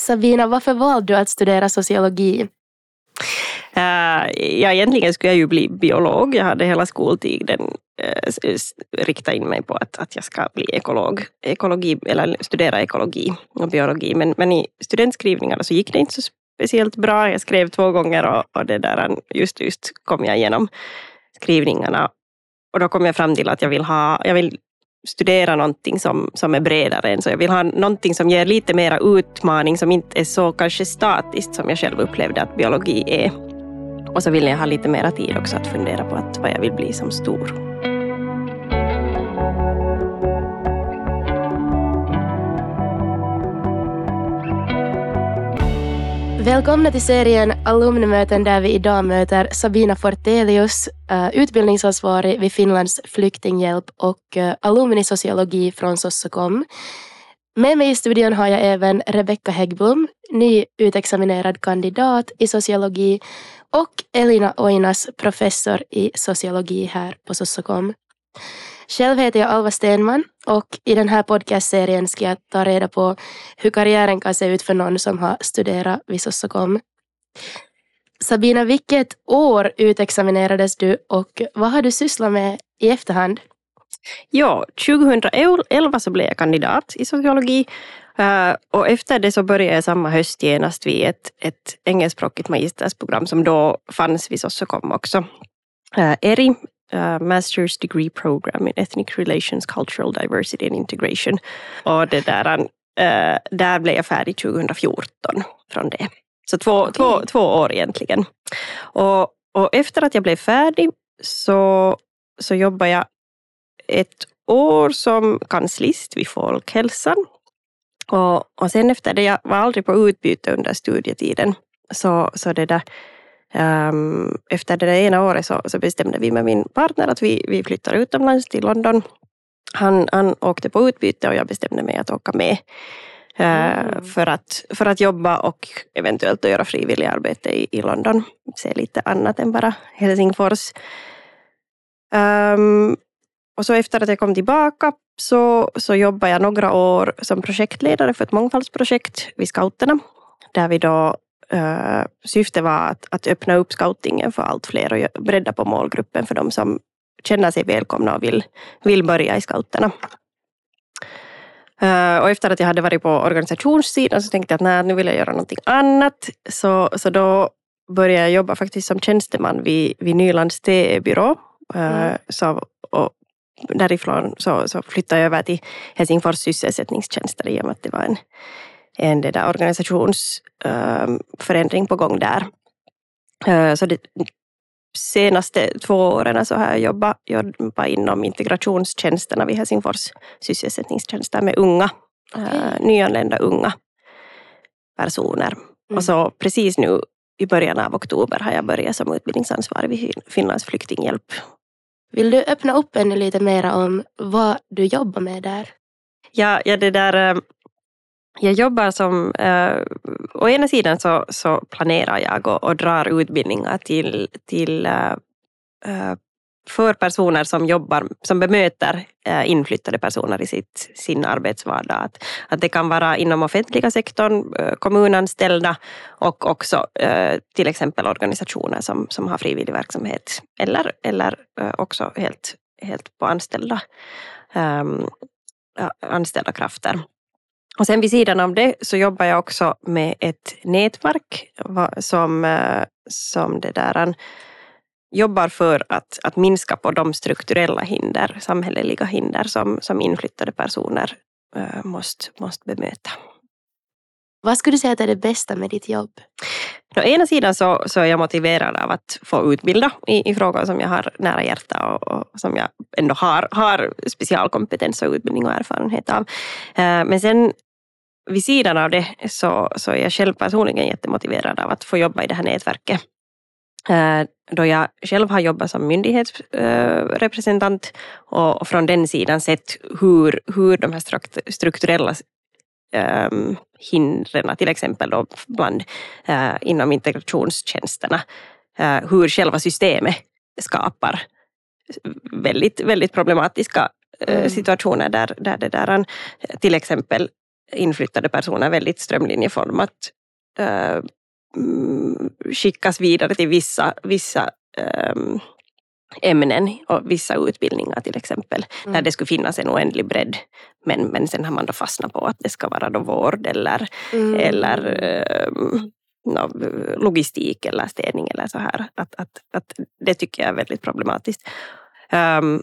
Sabina, varför valde du att studera sociologi? Uh, ja, egentligen skulle jag ju bli biolog. Jag hade hela skoltiden uh, riktat in mig på att, att jag ska bli ekolog, ekologi, eller studera ekologi och biologi. Men, men i studentskrivningarna så gick det inte så speciellt bra. Jag skrev två gånger och, och det där, just, just kom jag igenom skrivningarna. Och då kom jag fram till att jag vill, ha, jag vill studera någonting som, som är bredare än så. Jag vill ha någonting som ger lite mera utmaning, som inte är så kanske statiskt som jag själv upplevde att biologi är. Och så vill jag ha lite mera tid också att fundera på att vad jag vill bli som stor. Välkomna till serien Alumnmöten där vi idag möter Sabina Fortelius, eh, utbildningsansvarig vid Finlands flyktinghjälp och uh, alumni sociologi från Sossokom. Med mig i studion har jag även Rebecka Häggblom, nyutexaminerad kandidat i sociologi och Elina Oinas, professor i sociologi här på Sossokom. Själv heter jag Alva Stenman och i den här podcastserien ska jag ta reda på hur karriären kan se ut för någon som har studerat vid Sossokom. Sabina, vilket år utexaminerades du och vad har du sysslat med i efterhand? Ja, 2011 så blev jag kandidat i sociologi eh, och efter det så började jag samma höst genast vid ett, ett engelskspråkigt magistersprogram som då fanns vid Sossokom också. Eh, ERI, uh, Master's Degree Program in Ethnic Relations, Cultural Diversity and Integration. Och det där, uh, där blev jag färdig 2014 från det. Så två, okay. två, två år egentligen. Och, och efter att jag blev färdig så, så jobbade jag ett år som kanslist vid Folkhälsan. Och, och sen efter det, jag var aldrig på utbyte under studietiden, så, så det där, Um, efter det ena året så, så, bestämde vi med min partner att vi, vi flyttar utomlands till London. Han, han åkte på utbyte och jag bestämde mig att åka med. Uh, mm. för, att, för att jobba och eventuellt göra frivilligarbete i, i London. Se lite annat än bara Helsingfors. Um, och så efter att jag kom tillbaka så, så jobbade jag några år som projektledare för ett mångfaldsprojekt vid scouterna. Där vi då Uh, syftet var att, att öppna upp scoutingen för allt fler och bredda på målgruppen för de som känner sig välkomna och vill, vill börja i scouterna. Uh, och efter att jag hade varit på organisationssidan så tänkte jag att nej, nu vill jag göra någonting annat. Så, så då började jag jobba faktiskt som tjänsteman vid, vid Nylands TE-byrå. Uh, mm. så, och därifrån så, så flyttade jag över till Helsingfors sysselsättningstjänster i och med att det var en, en det där organisationsförändring ehm, på gång där. Eh, så det, senaste två åren så har jag jobbat, jobbat inom integrationstjänsterna vid Helsingfors sysselsättningstjänster med unga, okay. Eh, nyanlända unga personer. Mm. Och så precis nu i början av oktober har jag börjat som utbildningsansvarig vid Finlands flyktinghjälp. Vill du öppna upp ännu lite mer om vad du jobbar med där? Ja, ja det där ehm, jag jobbar som, eh, å ena sidan så, så planerar jag och, och drar utbildningar till, till eh, eh, för personer som jobbar, som bemöter eh, inflyttade personer i sitt, sin arbetsvardag. Att, att det kan vara inom offentliga sektorn, eh, kommunanställda och också eh, till exempel organisationer som, som har frivillig verksamhet eller, eller eh, också helt, helt på anställda, ehm, anställda krafter. Och sen vid sidan av det så jobbar jag också med ett nätverk som, eh, som det där, jobbar för att, att minska på de strukturella hinder, samhälleliga hinder som, som inflyttade personer äh, måste, måste bemöta. Vad skulle du säga är det bästa med ditt jobb? Å ena sidan så, så är jag motiverad av att få utbilda i, i frågor som jag har nära hjärta och, och, som jag ändå har, har specialkompetens och utbildning och erfarenhet av. Eh, men sen vid sidan av det så, så är jag själv personligen jättemotiverad av att få jobba i det här nätverket. Eh, då jag själv har jobbat som myndighetsrepresentant och från den sidan sett hur, hur de här strukturella um, hindren, till exempel då bland, uh, inom integrationstjänsterna, hur själva systemet skapar väldigt, väldigt problematiska uh, situationer där, där det där, till exempel inflyttade personer väldigt strömlinjeformat uh, skickas vidare till vissa, vissa um, ämnen och vissa utbildningar till exempel, mm. där det skulle finnas en oändlig bredd. Men, men sen har man då fastnat på att det ska vara då vård eller, mm. eller um, no, logistik eller städning eller så här. Att, att, att det tycker jag är väldigt problematiskt. Um,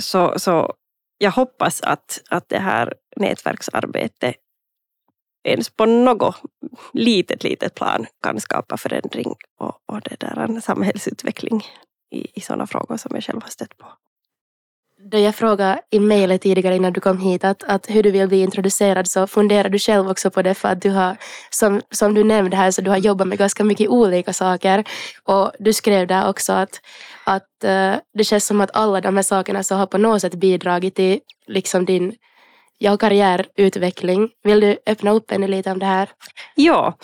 så, så jag hoppas att, att det här nätverksarbetet ens på något litet, litet plan kan skapa förändring och, och det där en samhällsutveckling i, i sådana frågor som jag själv har stött på. Då jag frågade i mejlet tidigare innan du kom hit att, att hur du vill bli introducerad så funderar du själv också på det för att du har, som, som du nämnde här, så du har jobbat med ganska mycket olika saker. Och du skrev där också att, att uh, det känns som att alla de här sakerna så har på något sätt bidragit till liksom din ja, karriärutveckling. Vill du öppna upp ännu lite om det här? Ja,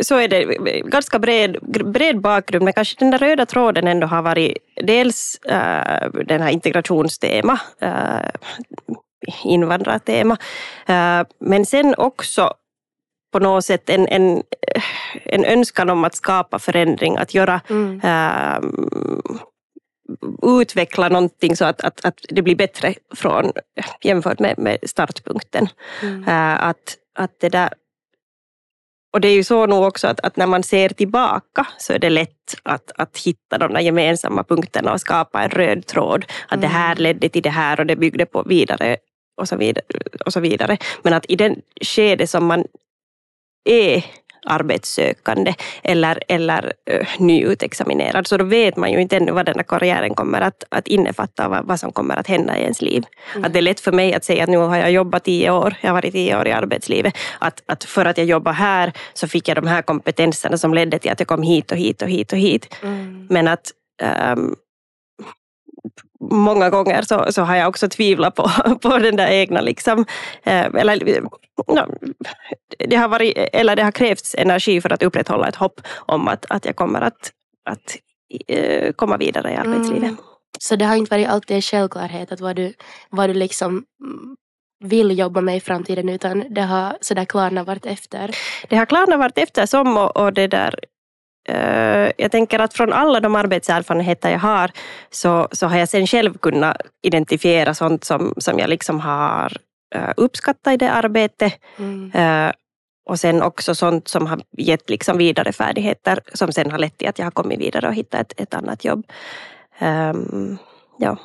så är det ganska bred, bred bakgrund, men kanske den där röda tråden ändå har varit dels uh, den här integrationstema, uh, invandrartema, men sen också på något sätt en, en, en önskan om att skapa förändring, att göra mm utveckla någonting så att, att, att det blir bättre från, jämfört med, med startpunkten. Mm. Att, att det där, och det är ju så nog också att, att, när man ser tillbaka så är det lätt att, att hitta de där gemensamma punkterna och skapa en röd tråd. Att mm. det här ledde till det här och det byggde på vidare och så vidare. Och så vidare. Men att i den skede som man är arbetssökande eller, eller uh, nyutexaminerad. Så då vet man ju inte ännu vad den här karriären kommer att, att innefatta vad, vad som kommer att hända i ens liv. Mm. Att det är lätt för mig att säga att nu har jag jobbat tio år, jag har varit tio år i arbetslivet. Att, att för att jag jobbar här så fick jag de här kompetenserna som ledde till att jag kom hit och hit och hit och hit. Mm. Men att um, många gånger så, så har jag också tvivlat på, på den där egna, liksom, eh, eller, no, det har varit, eller det har krävts energi för att upprätthålla ett hopp om att, att jag kommer att, att uh, komma vidare i arbetslivet. Mm. Så det har inte varit alltid en självklarhet att vad du, vad du liksom vill jobba med i framtiden utan det har sådär klarnat vart efter? Det har klarnat vart eftersom och, och det där Eh, jag tänker att från alla de arbetserfarenheter jag har så, så har jag sen själv kunnat identifiera sånt som, som jag liksom har eh, uppskattat i det arbetet. Mm. Eh, och sen också sånt som har gett liksom vidare färdigheter som sen har lett till att jag har kommit vidare och hittat ett, ett annat jobb. Um, ja.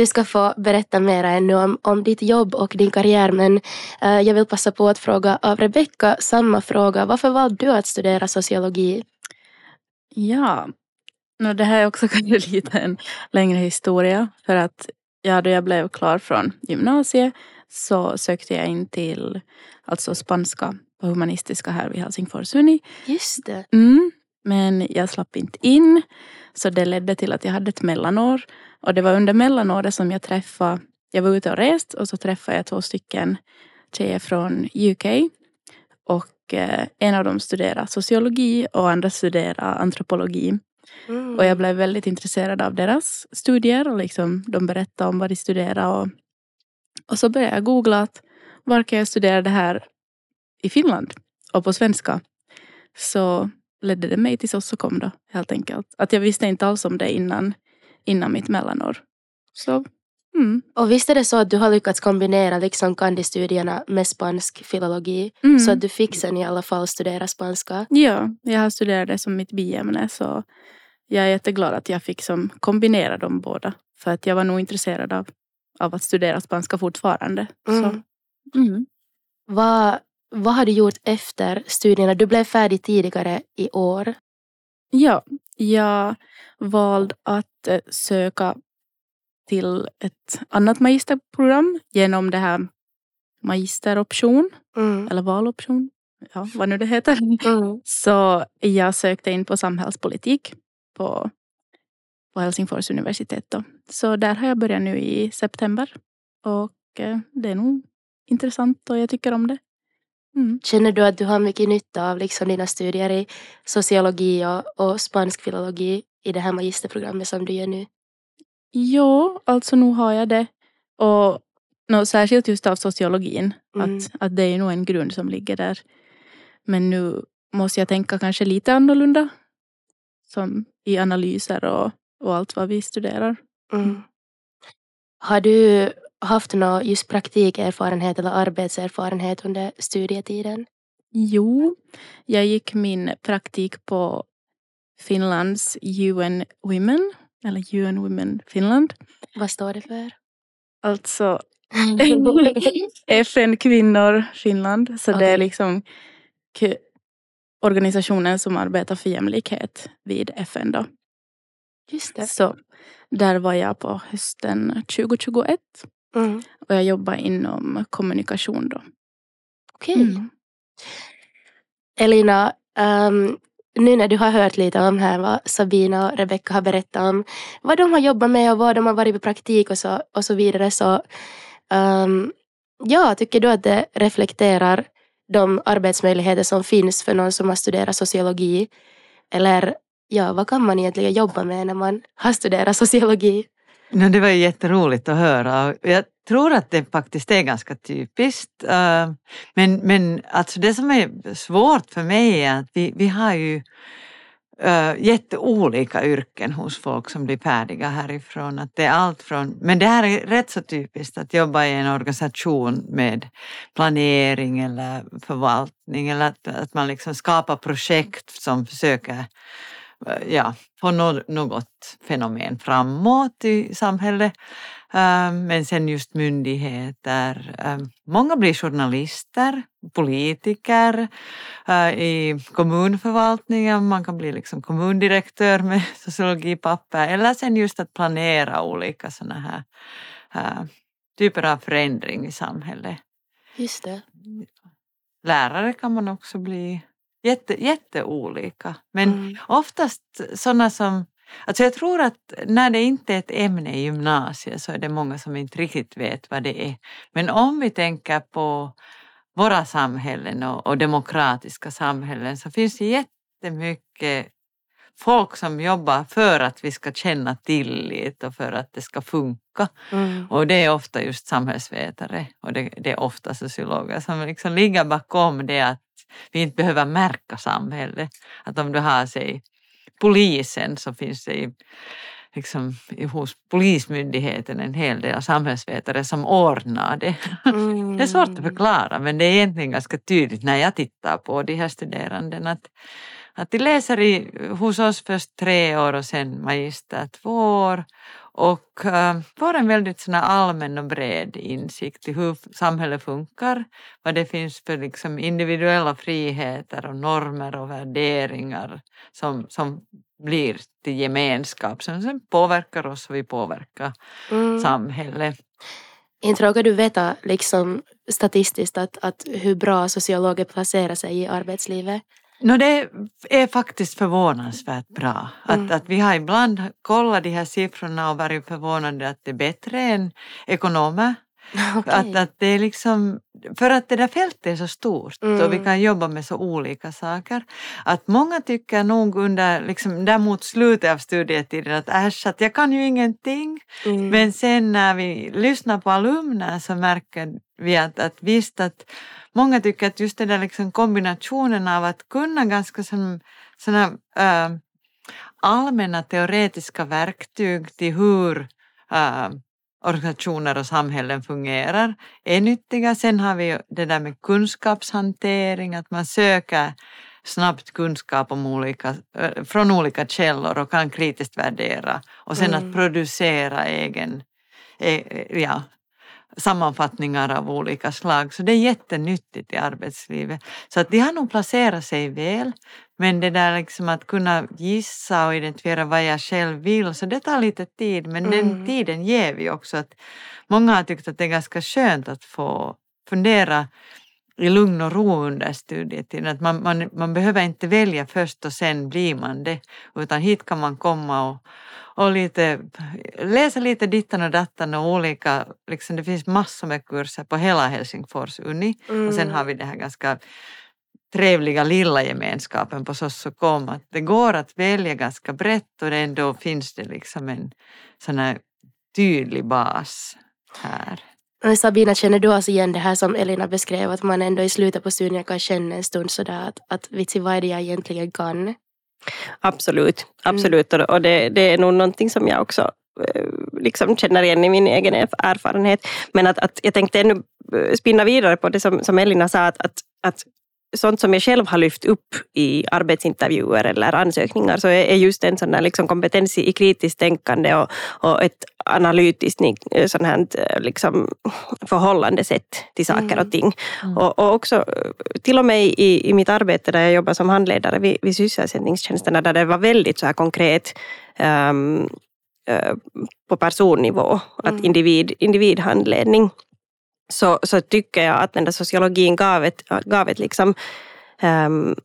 Du ska få berätta mer ännu om, om ditt jobb och din karriär men uh, jag vill passa på att fråga av Rebecka samma fråga. Varför valde du att studera sociologi? Ja, no, det här är också kanske lite en längre historia för att ja, då jag blev klar från gymnasiet så sökte jag in till alltså spanska på humanistiska här vid Helsingfors Uni. Just det. Mm, men jag slapp inte in så det ledde till att jag hade ett mellanår och det var under mellanåret som jag träffade, jag var ute och rest och så träffade jag två stycken tjejer från UK och eh, en av dem studerar sociologi och andra studerar antropologi. Mm. Och jag blev väldigt intresserad av deras studier och liksom de berättade om vad de studerar. Och, och så började jag googla att var kan jag studera det här i Finland och på svenska. Så ledde det mig till Sossokom då helt enkelt. Att jag visste inte alls om det innan, innan mitt mellanår. Så Mm. Och visst är det så att du har lyckats kombinera liksom kandistudierna med spansk filologi mm. så att du fick sen i alla fall studera spanska? Ja, jag har studerat det som mitt biämne så jag är jätteglad att jag fick som kombinera dem båda. För att jag var nog intresserad av, av att studera spanska fortfarande. Mm. Så, mm. Vad, vad har du gjort efter studierna? Du blev färdig tidigare i år. Ja, jag valde att eh, söka till ett annat magisterprogram genom det här magisteroption mm. eller valoption, ja, vad nu det heter. Mm. Så jag sökte in på samhällspolitik på, på Helsingfors universitet. Då. Så där har jag börjat nu i september och eh, det är nog intressant och jag tycker om det. Mm. Känner du att du har mycket nytta av liksom dina studier i sociologi och, och spansk filologi i det här magisterprogrammet som du gör nu? Ja, alltså nu har jag det. Och no, särskilt just av sociologin. Mm. Att, att det är nog en grund som ligger där. Men nu måste jag tänka kanske lite annorlunda. Som i analyser och, och allt vad vi studerar. Mm. Har du haft någon just praktikerfarenhet eller arbetserfarenhet under studietiden? Jo, jag gick min praktik på Finlands UN Women, eller UN Women Finland. Vad står det för? Alltså FN Kvinnor Finland. Så det är liksom organisationen som arbetar för jämlikhet vid FN då. Just det. Så där var jag på hösten 2021 Mm. och jag jobbar inom kommunikation då. Okej. Mm. Elina, ehm, nu när du har hört lite om här vad Sabina och Rebecca har berättat om vad de har jobbat med och vad de har varit på praktik och så, och så vidare så ehm, ja, tycker du att det reflekterar de arbetsmöjligheter som finns för någon som har studerat sociologi? Eller ja, vad kan man egentligen jobba med när man har studerat sociologi? No, det var ju jätteroligt att höra. och Jag tror att det faktiskt är ganska typiskt. Eh, men, men alltså det som är svårt för mig är att vi, vi har ju uh, jätteolika yrken hos folk som blir färdiga härifrån. Att det är allt från, men det här är rätt så typiskt att jobba i en organisation med planering eller förvaltning eller att, att man liksom skapar projekt som försöker ja, få nå- något fenomen framåt i samhället. Eh, Men sen just myndigheter. eh, Många blir journalister, politiker eh, i kommunförvaltningen. Man kan bli liksom kommundirektör med sociologipapper. Eller sen just att planera olika sådana här eh, typer av förändring i samhället. Just det. Lärare kan man också bli. Jätte, jätteolika. Men Mm. oftast sådana som... Alltså jag tror att när det inte är ett ämne i gymnasiet så är det många som inte riktigt vet vad det är. Men om vi tänker på våra samhällen och, och demokratiska samhällen så finns det jättemycket folk som jobbar för att vi ska känna tillit och för att det ska funka. Mm. Och det är ofta just samhällsvetare och det, det är ofta sociologer som liksom ligger bakom det att vi inte behöver märka samhället. Att om du har sig polisen så finns det i, liksom, hos polismyndigheten en hel del samhällsvetare som ordnar det. Mm. Det är svårt att förklara men det är egentligen ganska tydligt när jag tittar på de här studerandena att, att de läser i, hos oss först tre år och sen magister två år och får en väldigt sån allmän och bred insikt i hur samhället funkar, vad det finns för liksom individuella friheter och normer och värderingar som, som blir till gemenskap som sen påverkar oss och vi påverkar Mm. samhället. Inte råkar du veta liksom statistiskt att, att hur bra sociologer placerar sig i arbetslivet? No, det är faktiskt förvånansvärt bra. Mm. Att, att vi har ibland kollat de här siffrorna och varit förvånade att det är bättre än ekonomer. Okej. Att, att det är liksom, för att det där fältet är så stort Mm. och vi kan jobba med så olika saker. Att många tycker nog under, liksom, där mot slutet av studietiden att äsch, att jag kan ju ingenting. Mm. Men sen när vi lyssnar på alumner så märker vi att, att visst att många tycker att just den där liksom kombinationen av att kunna ganska som, såna, äh, allmänna teoretiska verktyg till hur äh, organisationer och samhällen fungerar är nyttiga. Sen har vi det där med kunskapshantering, att man söker snabbt kunskap om olika, äh, från olika källor och kan kritiskt värdera. Och sen Mm. att producera egen, eh, ja, sammanfattningar av olika slag. Så det är jättenyttigt i arbetslivet. Så att de har nog placerat sig väl. Men det där liksom att kunna gissa och identifiera vad jag själv vill, så det tar lite tid. Men Mm. den tiden ger vi också. att Många har tyckt att det är ganska skönt att få fundera i lugn och ro under studietiden. Att man, man, man behöver inte välja först och sen blir man det. Utan hit kan man komma och, och lite, läsa lite dittan och dattan och olika, liksom det finns massor med kurser på hela Helsingfors Uni. Och sen Mm. har vi det här ganska trevliga lilla gemenskapen på Sossokom. Att det går att välja ganska brett och ändå finns det liksom en sån här tydlig bas här. Sabina, känner du alltså igen det här som Elina beskrev, att man ändå i slutet på studien kan känna en stund sådär att, att vitsi, vad är det jag egentligen kan? Absolut, absolut. Mm. och det, det är nog någonting som jag också eh, liksom känner igen i min egen erfarenhet. Men att, att jag tänkte ännu eh, spinna vidare på det som, som Elina sa, att, att, att sånt som jag själv har lyft upp i arbetsintervjuer eller ansökningar så är just en sån liksom kompetens i kritiskt tänkande och, och ett analytiskt sån här, liksom, förhållandesätt till saker och mm. ting. Mm. Och, och, också till och med i, i mitt arbete där jag jobbar som handledare vid, vid sysselsättningstjänsterna där det var väldigt så här konkret um, på personnivå, att mm. individ, individhandledning så, så tycker jag att den där sociologin gav ett, gav ett liksom, um,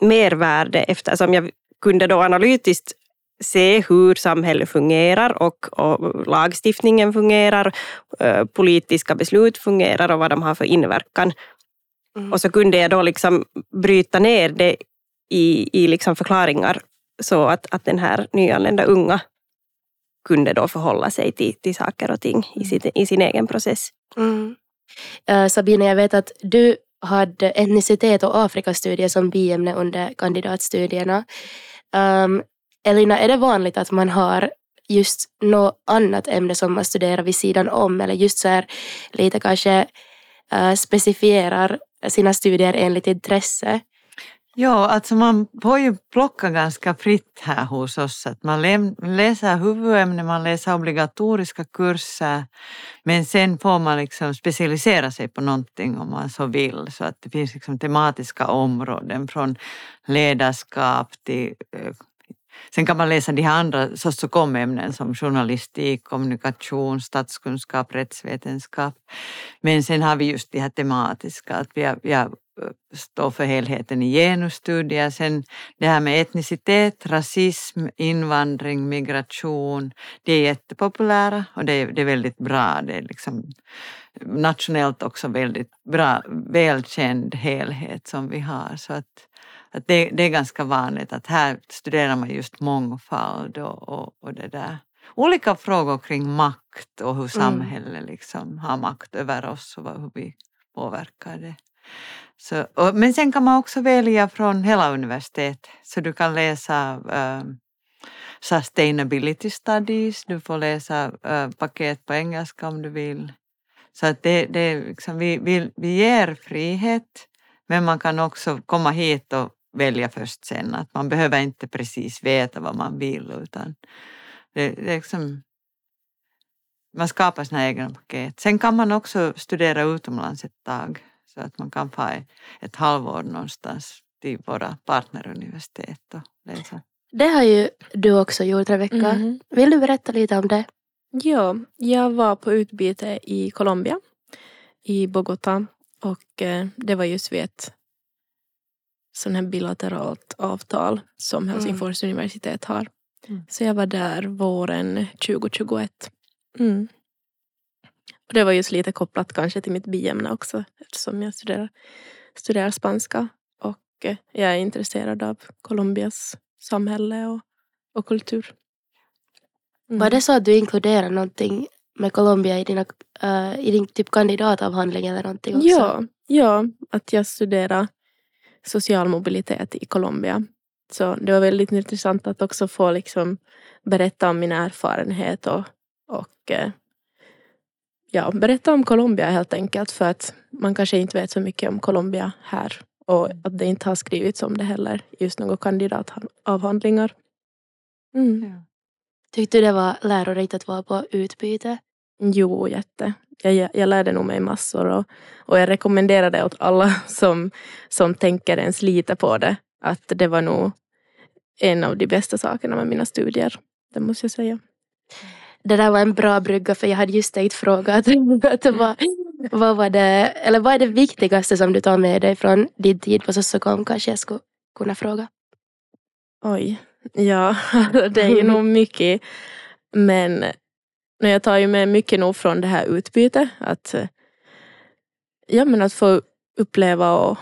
mervärde eftersom jag kunde då analytiskt se hur samhället fungerar och, och lagstiftningen fungerar, uh, politiska beslut fungerar och vad de har för inverkan. Mm. Och så kunde jag då liksom bryta ner det i, i liksom förklaringar så att, att den här nyanlända unga kunde då förhålla sig till, till saker och ting i, sitt, i sin egen process. Mm. Eh, uh, Sabina, jag vet att du hade etnicitet och Afrikastudier som biämne under kandidatstudierna. Um, Elina, är det vanligt att man har just något annat ämne som man studerar vid sidan om eller just så här lite kanske uh, specifierar sina studier enligt intresse? Ja, alltså man får ju plocka ganska fritt här hos oss. Att man läser huvudämnen, man läser obligatoriska kurser men sen får man liksom specialisera sig på någonting om man så vill. Så att det finns liksom tematiska områden från ledarskap till eh, Sen kan man läsa de här andra socionomämnen som journalistik, kommunikation, statskunskap, rättsvetenskap. Men sen har vi just de här tematiska, att vi har, vi har står för helheten i genusstudier. Sen det här med etnicitet, rasism, invandring, migration. Det är jättepopulära och det är, det är väldigt bra. Det är liksom nationellt också väldigt bra, välkänd helhet som vi har. Så att, att det, det är ganska vanligt att här studerar man just mångfald och, och, och det där olika frågor kring makt och hur mm. samhället liksom har makt över oss och hur vi påverkar det. Så, och, men sen kan man också välja från hela universitetet. Så du kan läsa uh, Sustainability Studies, du får läsa uh, paket på engelska om du vill. Så att det, det liksom, vi, vi, vi ger frihet men man kan också komma hit och välja först sen. Att man behöver inte precis veta vad man vill utan det, det liksom, man skapar sina egna paket. Sen kan man också studera utomlands ett tag så att man kan få ett halvår någonstans till våra partneruniversitet och läsa. Det har ju du också gjort Rebecka. Mm. Vill du berätta lite om det? Ja, jag var på utbyte i Colombia, i Bogotá och eh, det var just vid ett sånt här bilateralt avtal som mm. Helsingfors mm. universitet har. Mm. Så jag var där våren 2021. Mm. Och det var just lite kopplat kanske till mitt biämne också eftersom jag studerar, studerar spanska och eh, jag är intresserad av Colombias samhälle och, och kultur. Mm. Var det så att du inkluderade någonting med Colombia i, dina, uh, i din typ kandidatavhandling eller någonting också? Ja, ja, att jag studerar social mobilitet i Colombia. Så det var väldigt intressant att också få liksom berätta om min erfarenhet och, och eh, ja, berätta om Colombia helt enkelt för att man kanske inte vet så mycket om Colombia här och att det inte har skrivits om det heller just några kandidatavhandlingar. Mm. Ja. Tyckte du det var lärorikt att vara på utbyte? Jo, jätte. Jag, jag lärde nog mig massor och, och jag rekommenderar det åt alla som, som tänker ens lite på det. Att det var nog en av de bästa sakerna med mina studier. Det måste jag säga det där var en bra brygga för jag hade just tänkt fråga att, att vad, vad var det, eller vad är det viktigaste som du tar med dig från din tid på Sossokom kanske jag skulle kunna fråga. Oj, ja det är ju nog mycket men jag tar ju med mycket nog från det här utbytet att eh, ja men att få uppleva och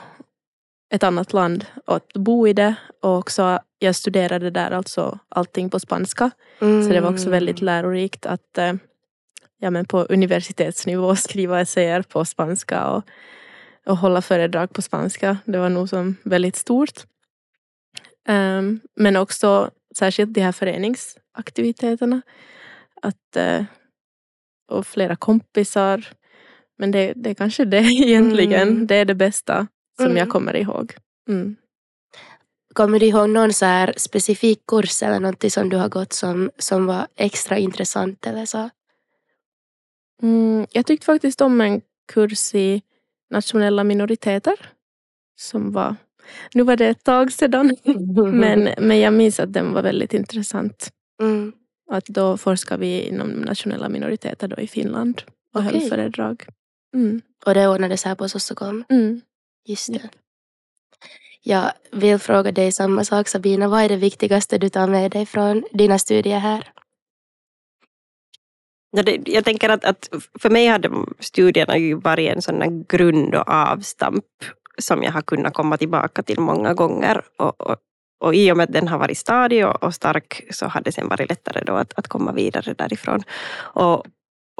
ett annat land och att bo i det och också jag studerade där alltså allting på spanska. Mm. Så det var också väldigt mm. lärorikt att eh, ja, men på universitetsnivå skriva essäer på spanska och, och hålla föredrag på spanska. Det var nog som väldigt stort. Um, men också särskilt de här föreningsaktiviteterna. Att, uh, och flera kompisar. Men det, det är kanske det egentligen. Mm. Det är det bästa som mm. jag kommer ihåg. Mm. Kommer du ihåg någon så här specifik kurs eller något som du har gått som, som var extra intressant eller så? Mm, jag tyckte faktiskt om en kurs i nationella minoriteter. Som var, nu var det ett tag sedan, men, men jag minns att den var väldigt intressant. Mm. Att då forskar vi inom nationella minoriteter då i Finland och okay. höll föredrag. Mm. Och det ordnades här på Sossokom? Mm. Just det. Jag vill fråga dig samma sak Sabina. Vad är det viktigaste du tar med dig från dina studier här? Jag tänker att, att för mig hade studierna ju varit en sån grund och avstamp som jag har kunnat komma tillbaka till många gånger. Och, och, och i och med att den har varit stadig och, och stark så har det sen varit lättare då att, att komma vidare därifrån. Och,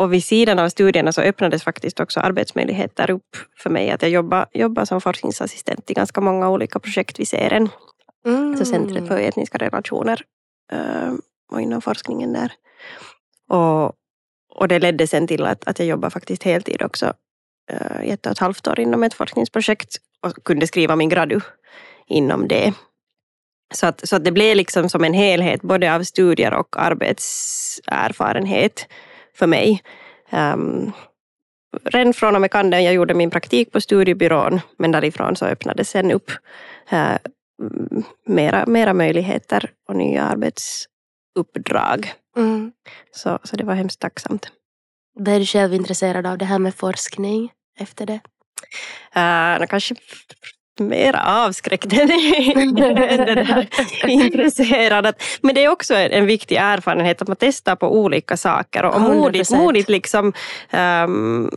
och vid sidan av studierna så öppnades faktiskt också arbetsmöjligheter upp för mig. Att jag jobbar, jobbar som forskningsassistent i ganska många olika projekt vid CERN. Mm. Så Centret för etniska relationer eh, och inom forskningen där. Och, och det ledde sen till att, att jag jobbar faktiskt heltid också i ett och ett halvt år inom ett forskningsprojekt och kunde skriva min gradu inom det. Så att, så att det blev liksom som en helhet både av studier och arbetserfarenhet för mig. Um, redan från och med kanden, jag gjorde min praktik på studiebyrån men därifrån så öppnades sen upp uh, mera, mera möjligheter och nya arbetsuppdrag. Mm. Så, så det var hemskt tacksamt. Är du själv intresserad av det här med forskning efter det? Uh, kanske mer avskräckt än intresserad. Men det är också en viktig erfarenhet att man testar på olika saker och modigt, modigt liksom um,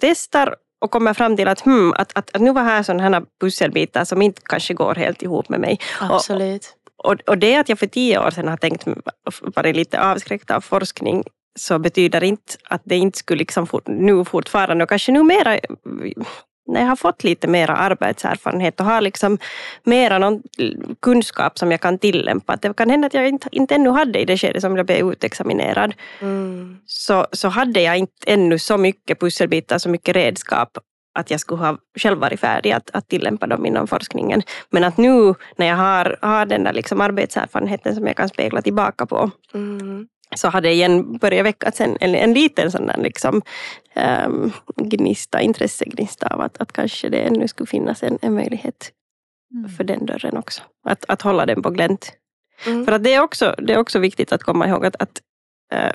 testar och kommer fram till att, hmm, att, att, att nu var här sådana pusselbitar som inte kanske går helt ihop med mig. Absolut. Och, och, och det att jag för tio år sedan har tänkt varit lite avskräckt av forskning så betyder inte att det inte skulle liksom fort, nu fortfarande och kanske nu mera när jag har fått lite mera arbetserfarenhet och har liksom mera någon kunskap som jag kan tillämpa. Det kan hända att jag inte, inte ännu hade i det skedet som jag blev utexaminerad. Mm. Så, så hade jag inte ännu så mycket pusselbitar, så mycket redskap att jag skulle ha själv varit färdig att, att tillämpa dem inom forskningen. Men att nu när jag har, har den där liksom arbetserfarenheten som jag kan spegla tillbaka på mm så hade igen börjat väckas en, en, en liten sån där liksom, um, gnista, intressegnista av att, att kanske det ännu skulle finnas en, en möjlighet mm. för den dörren också. Att, att hålla den på glänt. Mm. För att det är, också, det är också viktigt att komma ihåg att, att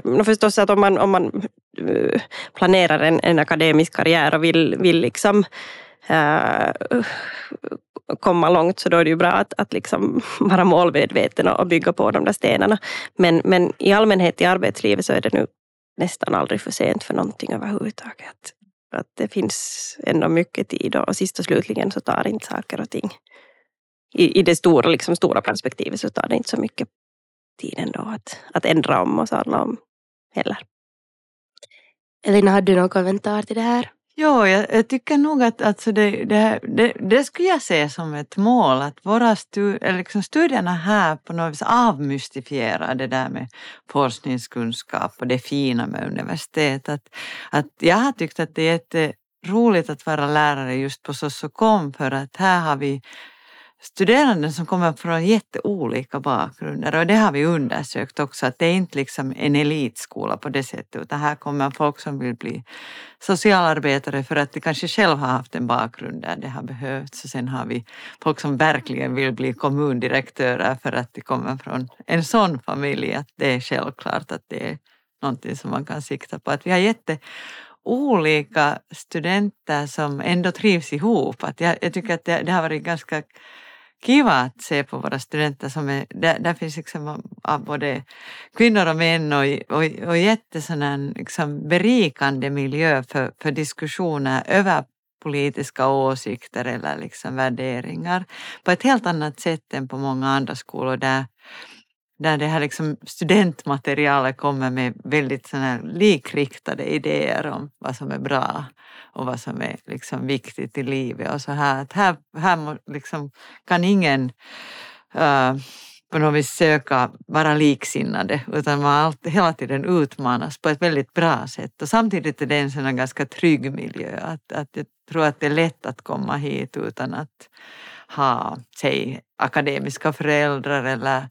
uh, förstås att om man, om man uh, planerar en, en akademisk karriär och vill, vill liksom uh, komma långt så då är det ju bra att, att liksom vara målmedveten och bygga på de där stenarna. Men, men i allmänhet i arbetslivet så är det nu nästan aldrig för sent för någonting överhuvudtaget. Att det finns ändå mycket tid och sist och slutligen så tar inte saker och ting i, i det stora, liksom stora perspektivet så tar det inte så mycket tid ändå att, att ändra om och sadla om heller. Elina, har du någon kommentar till det här? Ja, jag, jag, tycker nog att alltså det, det, det, det, skulle jag se som ett mål, att våra stu, liksom studierna här på något vis avmystifierar det där med forskningskunskap och det fina med universitet. Att, att jag har tyckt att det är jätteroligt att vara lärare just på Sossokom för att här har vi studerande som kommer från jätteolika bakgrunder och det har vi undersökt också att det är inte liksom en elitskola på det sättet utan här kommer folk som vill bli socialarbetare för att de kanske själv har haft en bakgrund där det har behövts och sen har vi folk som verkligen vill bli kommundirektörer för att de kommer från en sån familj att det är självklart att det är någonting som man kan sikta på. Att vi har jätte olika studenter som ändå trivs ihop. Att jag, jag tycker att det, det har varit ganska kiva att se på våra studenter. Som är, där, där finns liksom av både kvinnor och män och, och, och jätte liksom berikande miljö för, för diskussioner över politiska åsikter eller liksom värderingar på ett helt annat sätt än på många andra skolor där där det här liksom studentmaterialet kommer med väldigt såna likriktade idéer om vad som är bra och vad som är liksom viktigt i livet. Och så här, att här, här liksom kan ingen uh, på något vis söka vara liksinnade utan man allt, hela tiden utmanas på ett väldigt bra sätt. Och samtidigt är det en sån ganska trygg miljö. Att, att jag tror att det är lätt att komma hit utan att ha, säg, akademiska föräldrar eller,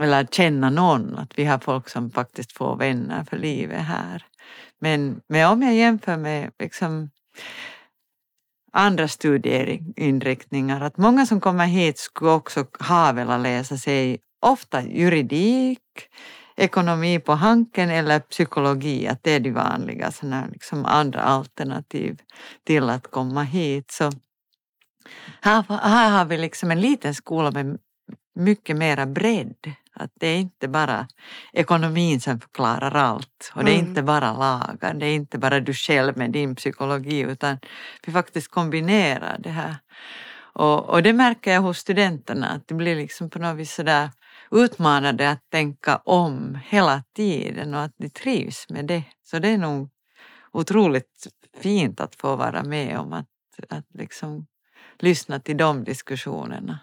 eller känna någon. Att vi har folk som faktiskt får vänner för livet här. Men, men om jag jämför med liksom, andra studieinriktningar. Att många som kommer hit skulle också ha velat läsa sig ofta juridik, ekonomi på hanken eller psykologi, att det är de vanliga såna liksom andra alternativ till att komma hit. Så här, här har vi liksom en liten skola med mycket mera bredd. Att det är inte bara ekonomin som förklarar allt och det är mm. inte bara lagar, det är inte bara du själv med din psykologi utan vi faktiskt kombinerar det här. Och, och det märker jag hos studenterna att det blir liksom på något vis sådär utmanande att tänka om hela tiden och att de trivs med det. Så det är nog otroligt fint att få vara med om att, att liksom lyssna till de diskussionerna.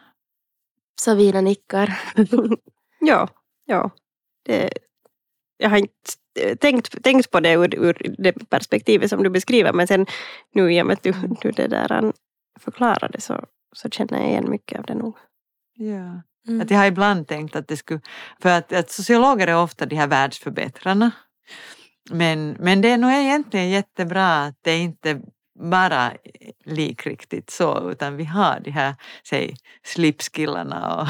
Savina nickar. ja, ja. Det, jag har inte tänkt, tänkt på det ur, ur det perspektivet som du beskriver men sen nu i och med att du, du det där förklarade så, så känner jag igen mycket av det nog. Ja. Mm. Att jag har ibland tänkt att det skulle, för att, att sociologer är ofta de här världsförbättrarna. Men, men det är nog egentligen jättebra att det inte bara likriktigt så, utan vi har de här säg, slipskillarna och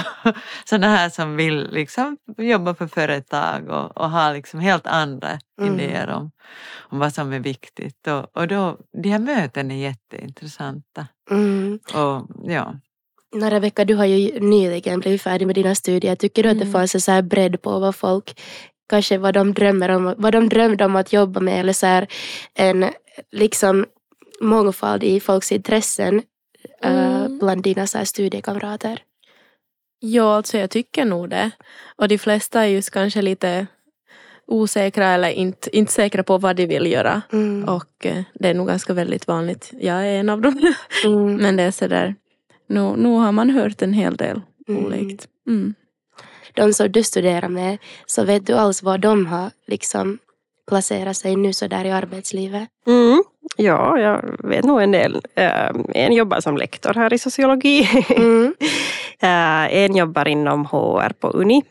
sådana här som vill liksom jobba för företag och, och ha liksom helt andra mm. idéer om, om vad som är viktigt. Och, och då, de här möten är jätteintressanta. Mm. Och, ja. Rebecka, du har ju nyligen blivit färdig med dina studier. Tycker du att det mm. fanns en så här bredd på vad folk kanske vad de drömmer om, vad de drömde om att jobba med eller så här en liksom mångfald i folks intressen eh, mm. bland dina så här, studiekamrater? Ja, alltså jag tycker nog det. Och de flesta är just kanske lite osäkra eller inte, inte säkra på vad de vill göra. Mm. Och eh, det är nog ganska väldigt vanligt. Jag är en av dem. Mm. Men det är sådär, nu, nu har man hört en hel del mm. olikt. Mm. De som du studerar med, så vet du alls vad de har liksom placerat sig nu så där i arbetslivet? Mm. Ja, jag vet nog en del. Eh, en jobbar som lektor här i sociologi. Mm. Eh, en jobbar inom HR på Uni.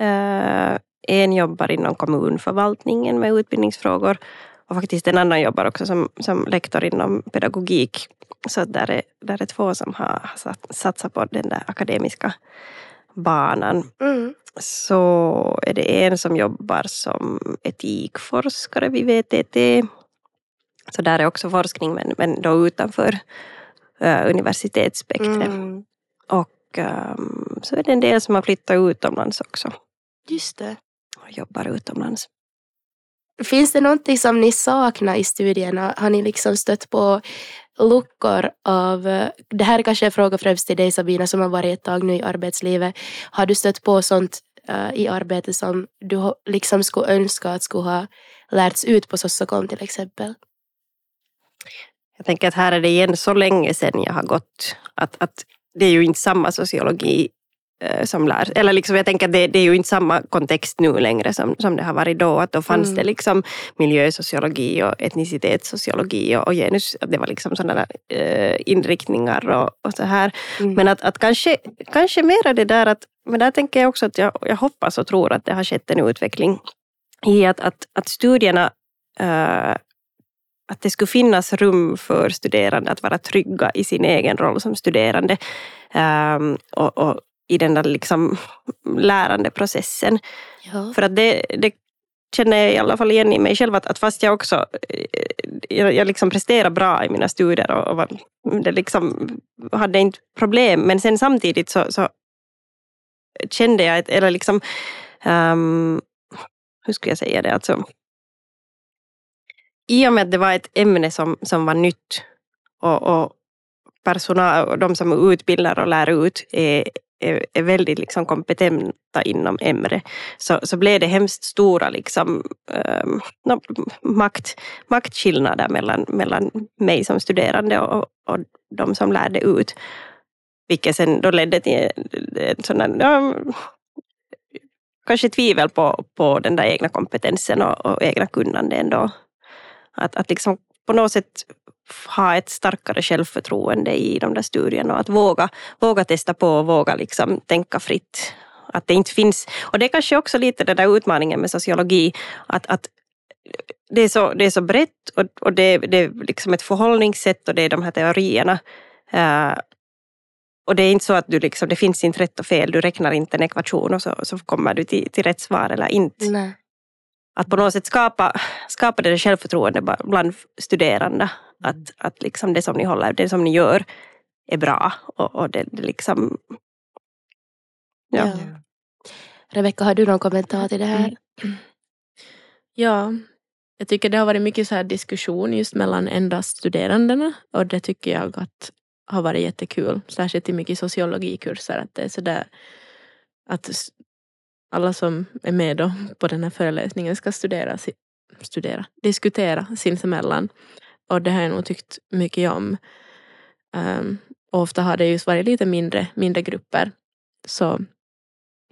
Eh, en jobbar inom kommunförvaltningen med utbildningsfrågor. Och faktiskt en annan jobbar också som, som lektor inom pedagogik. Så där är, där är två som har satsat på den där akademiska banan. Mm. Så är det en som jobbar som etikforskare vid VTT så där är också forskning men, men då utanför uh, universitetsspektret. Mm. Och um, så är det en del som har flyttat utomlands också. Just det. Och jobbar utomlands. Finns det någonting som ni saknar i studierna? Har ni liksom stött på luckor av, det här är kanske en fråga främst till dig Sabina som har varit ett tag nu i arbetslivet. Har du stött på sånt uh, i arbetet som du liksom skulle önska att skulle ha lärts ut på Sossokom till exempel? Jag tänker att här är det igen så länge sedan jag har gått att, att det är ju inte samma sociologi eh, som lär. Eller liksom, jag tänker att det, det, är ju inte samma kontext nu längre som, som det har varit då. Att då fanns mm. det liksom miljösociologi och etnicitetssociologi och, och genus. Att det var liksom sådana eh, inriktningar och, och så här. Mm. Men att, att kanske, kanske mera det där att, men där tänker jag också att jag, jag hoppas och tror att det har skett en utveckling i att, att, att studierna eh, att det skulle finnas rum för studerande att vara trygga i sin egen roll som studerande um, och, och, i den där liksom lärandeprocessen. Ja. För att det, det känner jag i alla fall igen i mig själv att, att fast jag också eh, jag, jag liksom presterar bra i mina studier och, och var, det liksom, hade inte problem men sen samtidigt så, så kände jag, ett, eller liksom um, hur skulle jag säga det, alltså i och med att det var ett ämne som, som var nytt och, och personal, de som utbildar och lär ut är, är, är väldigt liksom kompetenta inom ämne så, så blev det hemskt stora liksom, um, makt, maktskillnader mellan, mellan mig som studerande och, och de som lärde ut. Vilket sen då ledde till en sån ja, kanske tvivel på, på den där egna kompetensen och, och egna kunnande ändå. Att, att liksom på något sätt ha ett starkare självförtroende i de där studierna och att våga, våga testa på och våga liksom tänka fritt. Att det inte finns, och det är kanske också lite den där utmaningen med sociologi, att, att det, är så, det är så brett och, och det, det är liksom ett förhållningssätt och det är de här teorierna. Uh, och det är inte så att du liksom, det finns inte rätt och fel, du räknar inte en ekvation och så, så kommer du till, till rätt svar eller inte. Nej. Att på något sätt skapa, skapa det självförtroende bland studerande. Att, att liksom det som ni håller, det som ni gör är bra. Och, och det, det liksom... Ja. ja. Rebecka, har du någon kommentar till det här? Ja, jag tycker det har varit mycket så här diskussion just mellan endast studerandena och det tycker jag att har varit jättekul. Särskilt i mycket sociologikurser. Att det är sådär att alla som är med då på den här föreläsningen ska studera, studera diskutera sinsemellan. Och det har jag nog tyckt mycket om. Um, och ofta har det just varit lite mindre, mindre grupper. Så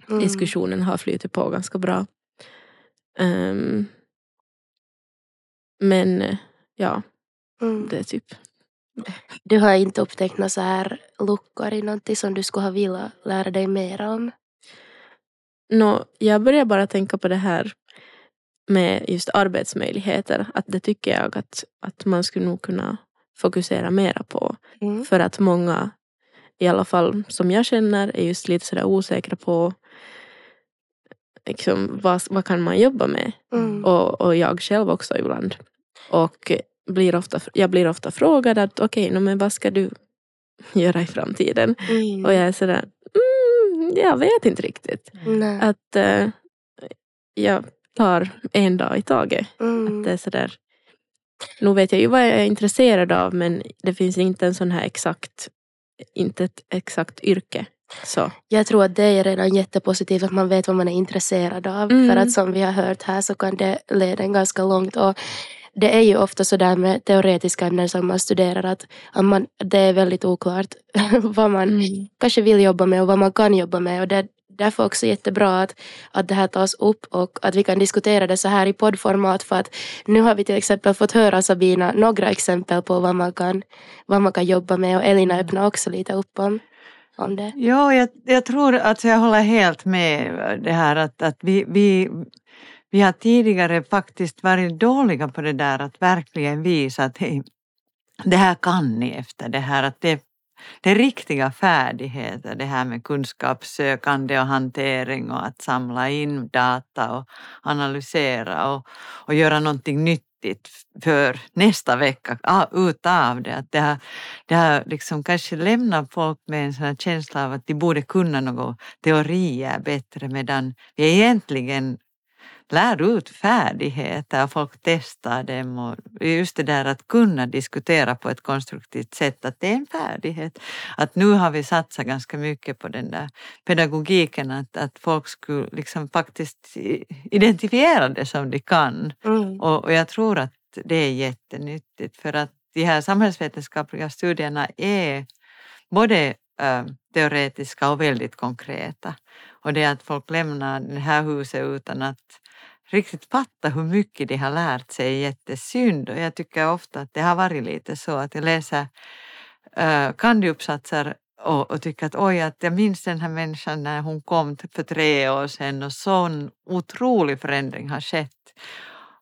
mm. diskussionen har flutit på ganska bra. Um, men ja, mm. det är typ du har inte upptäckt några så här luckor i någonting som du skulle ha velat lära dig mer om? No, jag börjar bara tänka på det här med just arbetsmöjligheter. Att det tycker jag att, att man skulle nog kunna fokusera mera på. Mm. För att många, i alla fall som jag känner, är just lite sådär osäkra på liksom, vad, vad kan man jobba med? Mm. Och, och jag själv också ibland. Och blir ofta, jag blir ofta frågad att okej, okay, men vad ska du göra i framtiden? Mm. Och jag är sådär, jag vet inte riktigt. Mm. Att uh, jag tar en dag i taget. Mm. Att det är sådär, nu vet jag ju vad jag är intresserad av men det finns inte en sån här exakt, inte ett exakt yrke. Så. Jag tror att det är redan jättepositivt att man vet vad man är intresserad av. Mm. För att som vi har hört här så kan det leda en ganska långt. Och det är ju ofta så där med teoretiska ämnen som man studerar att, att man, det är väldigt oklart vad man mm. kanske vill jobba med och vad man kan jobba med. Och det är därför också jättebra att, att det här tas upp och att vi kan diskutera det så här i poddformat för att nu har vi till exempel fått höra Sabina några exempel på vad man kan, vad man kan jobba med och Elina öppnar också lite upp om om det. Ja, jag, jag tror att jag håller helt med det här att, att vi, vi vi har tidigare faktiskt varit dåliga på det där att verkligen visa att hej, det här kan ni efter det här. Att det, det är riktiga färdigheter, det här med kunskapssökande och hantering och att samla in data och analysera och, och göra någonting nyttigt för nästa vecka utav det. Att det har, det har liksom kanske lämnat folk med en sån känsla av att de borde kunna några teorier bättre medan vi egentligen lär ut färdigheter, folk testar dem och just det där att kunna diskutera på ett konstruktivt sätt, att det är en färdighet. Att nu har vi satsat ganska mycket på den där pedagogiken, att, att folk skulle liksom faktiskt identifiera det som de kan. Mm. Och, och jag tror att det är jättenyttigt för att de här samhällsvetenskapliga studierna är både äh, teoretiska och väldigt konkreta. Och det är att folk lämnar det här huset utan att riktigt fatta hur mycket de har lärt sig är jättesynd. Och jag tycker ofta att det har varit lite så att jag läser uh, kandiuppsatser och, och tycker att oj, att jag minns den här människan när hon kom för tre år sedan och sån otrolig förändring har skett.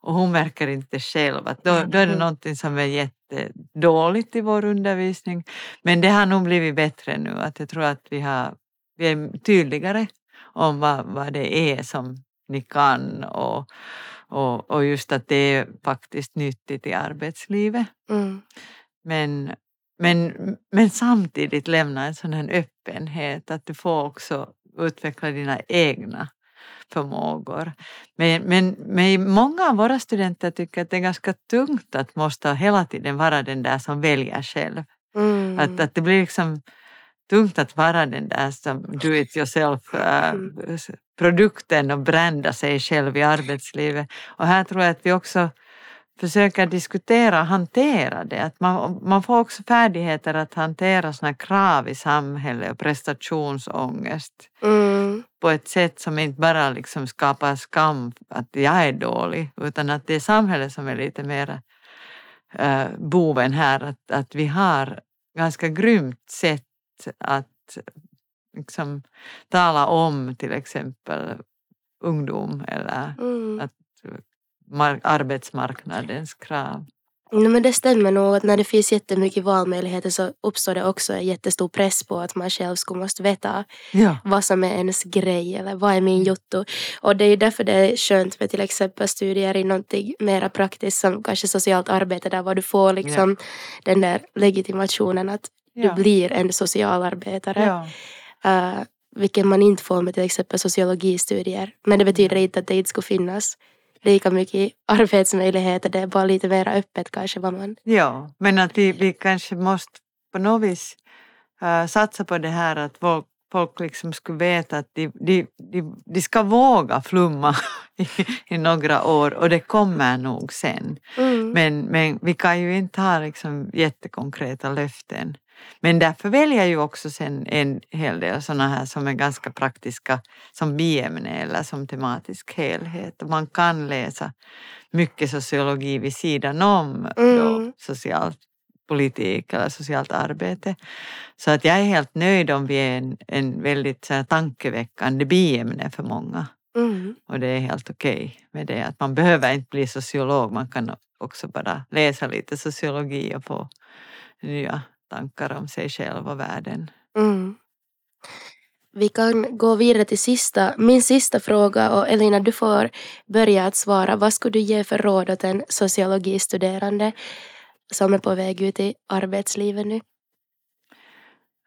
Och hon märker inte själv att då, då är det någonting som är jättedåligt i vår undervisning. Men det har nog blivit bättre nu, att jag tror att vi, har, vi är tydligare om vad, vad det är som ni kan och, och, och just att det är faktiskt nyttigt i arbetslivet. Mm. Men, men, men samtidigt lämna en sån här öppenhet att du får också utveckla dina egna förmågor. Men, men, men många av våra studenter tycker att det är ganska tungt att måste hela tiden vara den där som väljer själv. Mm. Att, att det blir liksom tungt att vara den där som do it yourself äh, produkten och brända sig själv i arbetslivet. Och här tror jag att vi också försöker diskutera och hantera det. Att man, man får också färdigheter att hantera såna krav i samhället och prestationsångest Mm. på ett sätt som inte bara liksom skapar skam att jag är dålig utan att det är samhället som är lite mer äh, boven här. Att, att vi har ganska grymt sätt att liksom, tala om till exempel ungdom eller Mm. att mar- arbetsmarknadens krav. No, men det stämmer nog att när det finns jättemycket valmöjligheter så uppstår det också en jättestor press på att man själv skulle måste veta Ja. vad som är ens grej eller vad är min jotto. Och det är ju därför det är skönt med till exempel studier i någonting mera praktiskt som kanske socialt arbete där var du får liksom den där legitimationen att Ja. du blir en socialarbetare. Uh, vilket man inte får med till exempel sociologistudier. Men det betyder inte att det inte skulle finnas lika mycket arbetsmöjligheter. Det är bara lite mer öppet kanske vad man... ja, men att vi, vi kanske måste på något vis äh, satsa på det här att folk, folk liksom skulle veta att de, de, de, de ska våga flumma i, i några år och det kommer nog sen. Mm. Men, men vi kan ju inte ha liksom jättekonkreta löften. Men därför väljer jag ju också sen en hel del sådana här som är ganska praktiska som biämne eller som tematisk helhet. Och man kan läsa mycket sociologi vid sidan om då, Mm. socialt politik eller socialt arbete. Så att jag är helt nöjd om vi är en, en väldigt så här, tankeväckande biämne för många. Mm. Och det är helt okej med det. Att man behöver inte bli sociolog, man kan också bara läsa lite sociologi och få nya tankar om sig själv och världen. Mm. Vi kan gå vidare till sista, min sista fråga och Elina du får börja att svara. Vad skulle du ge för råd åt en sociologistuderande som är på väg ut i arbetslivet nu?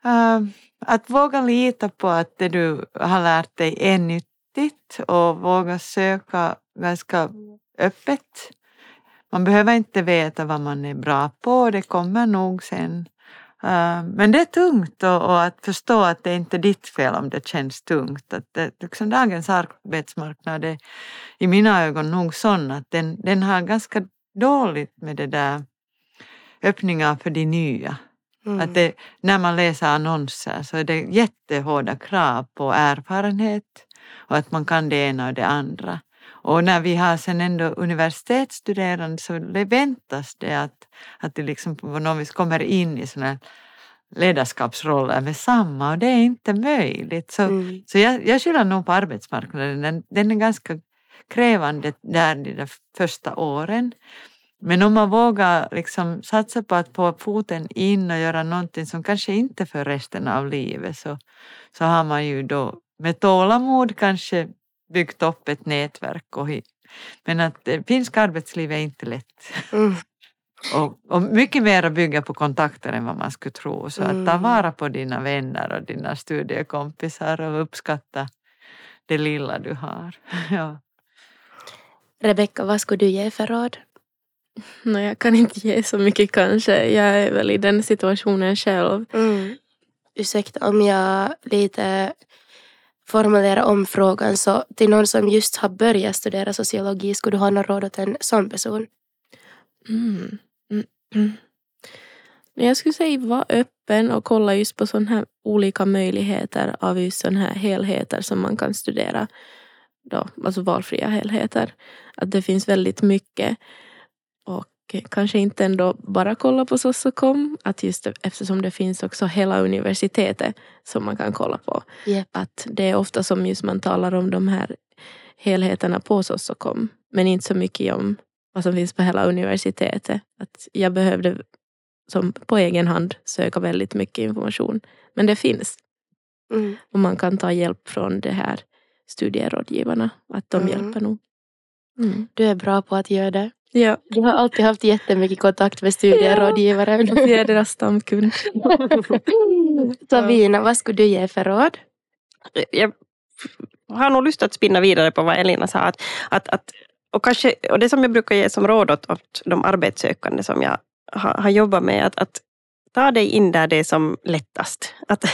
Äh, att våga lita på att det du har lärt dig är nyttigt och våga söka ganska öppet. Man behöver inte veta vad man är bra på, det kommer nog sen. Äh, Men det är tungt och, och att förstå att det inte är ditt fel om det känns tungt. Att det, liksom dagens arbetsmarknad är i mina ögon nog sån att den, den har ganska dåligt med det där öppningar för de nya. Mm. Att det, när man läser annonser så är det jättehårda krav på erfarenhet och att man kan det ena och det andra. Och när vi har sen ändå universitetsstuderande så det väntas det att, att det liksom på något vis kommer in i sådana ledarskapsroller med samma och det är inte möjligt. Så, Mm. så jag, jag skyller nog på arbetsmarknaden. Den, den är ganska krävande där de där första åren. Men om man vågar liksom satsa på att få foten in och göra någonting som kanske inte för resten av livet så, så har man ju då med tålamod kanske byggt upp ett nätverk. Och, men att eh, finsk arbetsliv är inte lätt. Mm. Och, och mycket mer att bygga på kontakter än vad man skulle tro. Så att ta Mm. vara på dina vänner och dina studiekompisar och uppskatta det lilla du har. Ja. Rebecka, vad skulle du ge för råd? No, jag kan inte ge så mycket kanske. Jag är väl i den situationen själv. Mm. Ursäkta om jag lite formulera om frågan så till någon som just har börjat studera sociologi skulle du ha något råd åt en sån person? Mm. Mm. Mm. Jag skulle säga var öppen och kolla just på sådana här olika möjligheter av just sådana här helheter som man kan studera. Då, alltså valfria helheter. Att det finns väldigt mycket. Kanske inte ändå bara kolla på Sossokom. Att just eftersom det finns också hela universitetet som man kan kolla på. Yep. Att det är ofta som just man talar om de här helheterna på Sossokom. Men inte så mycket om vad som finns på hela universitetet. Att jag behövde som på egen hand söka väldigt mycket information. Men det finns. Mm. Och man kan ta hjälp från de här studierådgivarna. Att de Mm. hjälper nog. Mm. Du är bra på att göra det. Ja, Du har alltid haft jättemycket kontakt med studierådgivare. jag är deras stamkund. Sabina, vad skulle du ge för råd? jag har nog lust att spinna vidare på vad Elina sa. Att, att, att, och, kanske, och det som jag brukar ge som råd åt, åt de arbetssökande som jag har, har jobbat med, att, att ta dig in där det är som lättast. Att,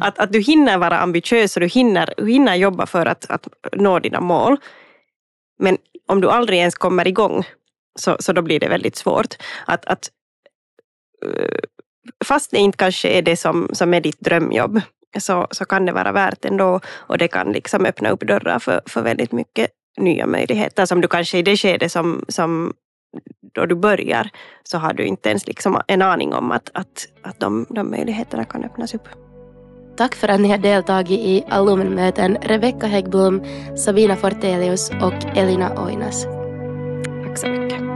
att, att du hinner vara ambitiös och du hinner, hinner jobba för att, att nå dina mål. Men om du aldrig ens kommer igång så, så då blir det väldigt svårt. Att, att, eh, fast det inte kanske är det som, som är ditt drömjobb så, så kan det vara värt ändå och det kan liksom öppna upp dörrar för, för väldigt mycket nya möjligheter som du kanske i det skede som, som då du börjar så har du inte ens liksom en aning om att, att, att de, de möjligheterna kan öppnas upp. Tack för att ni har deltagit i alumnmöten Rebecka Häggblom, Sabina Fortelius och Elina Oinas. Tack så mycket.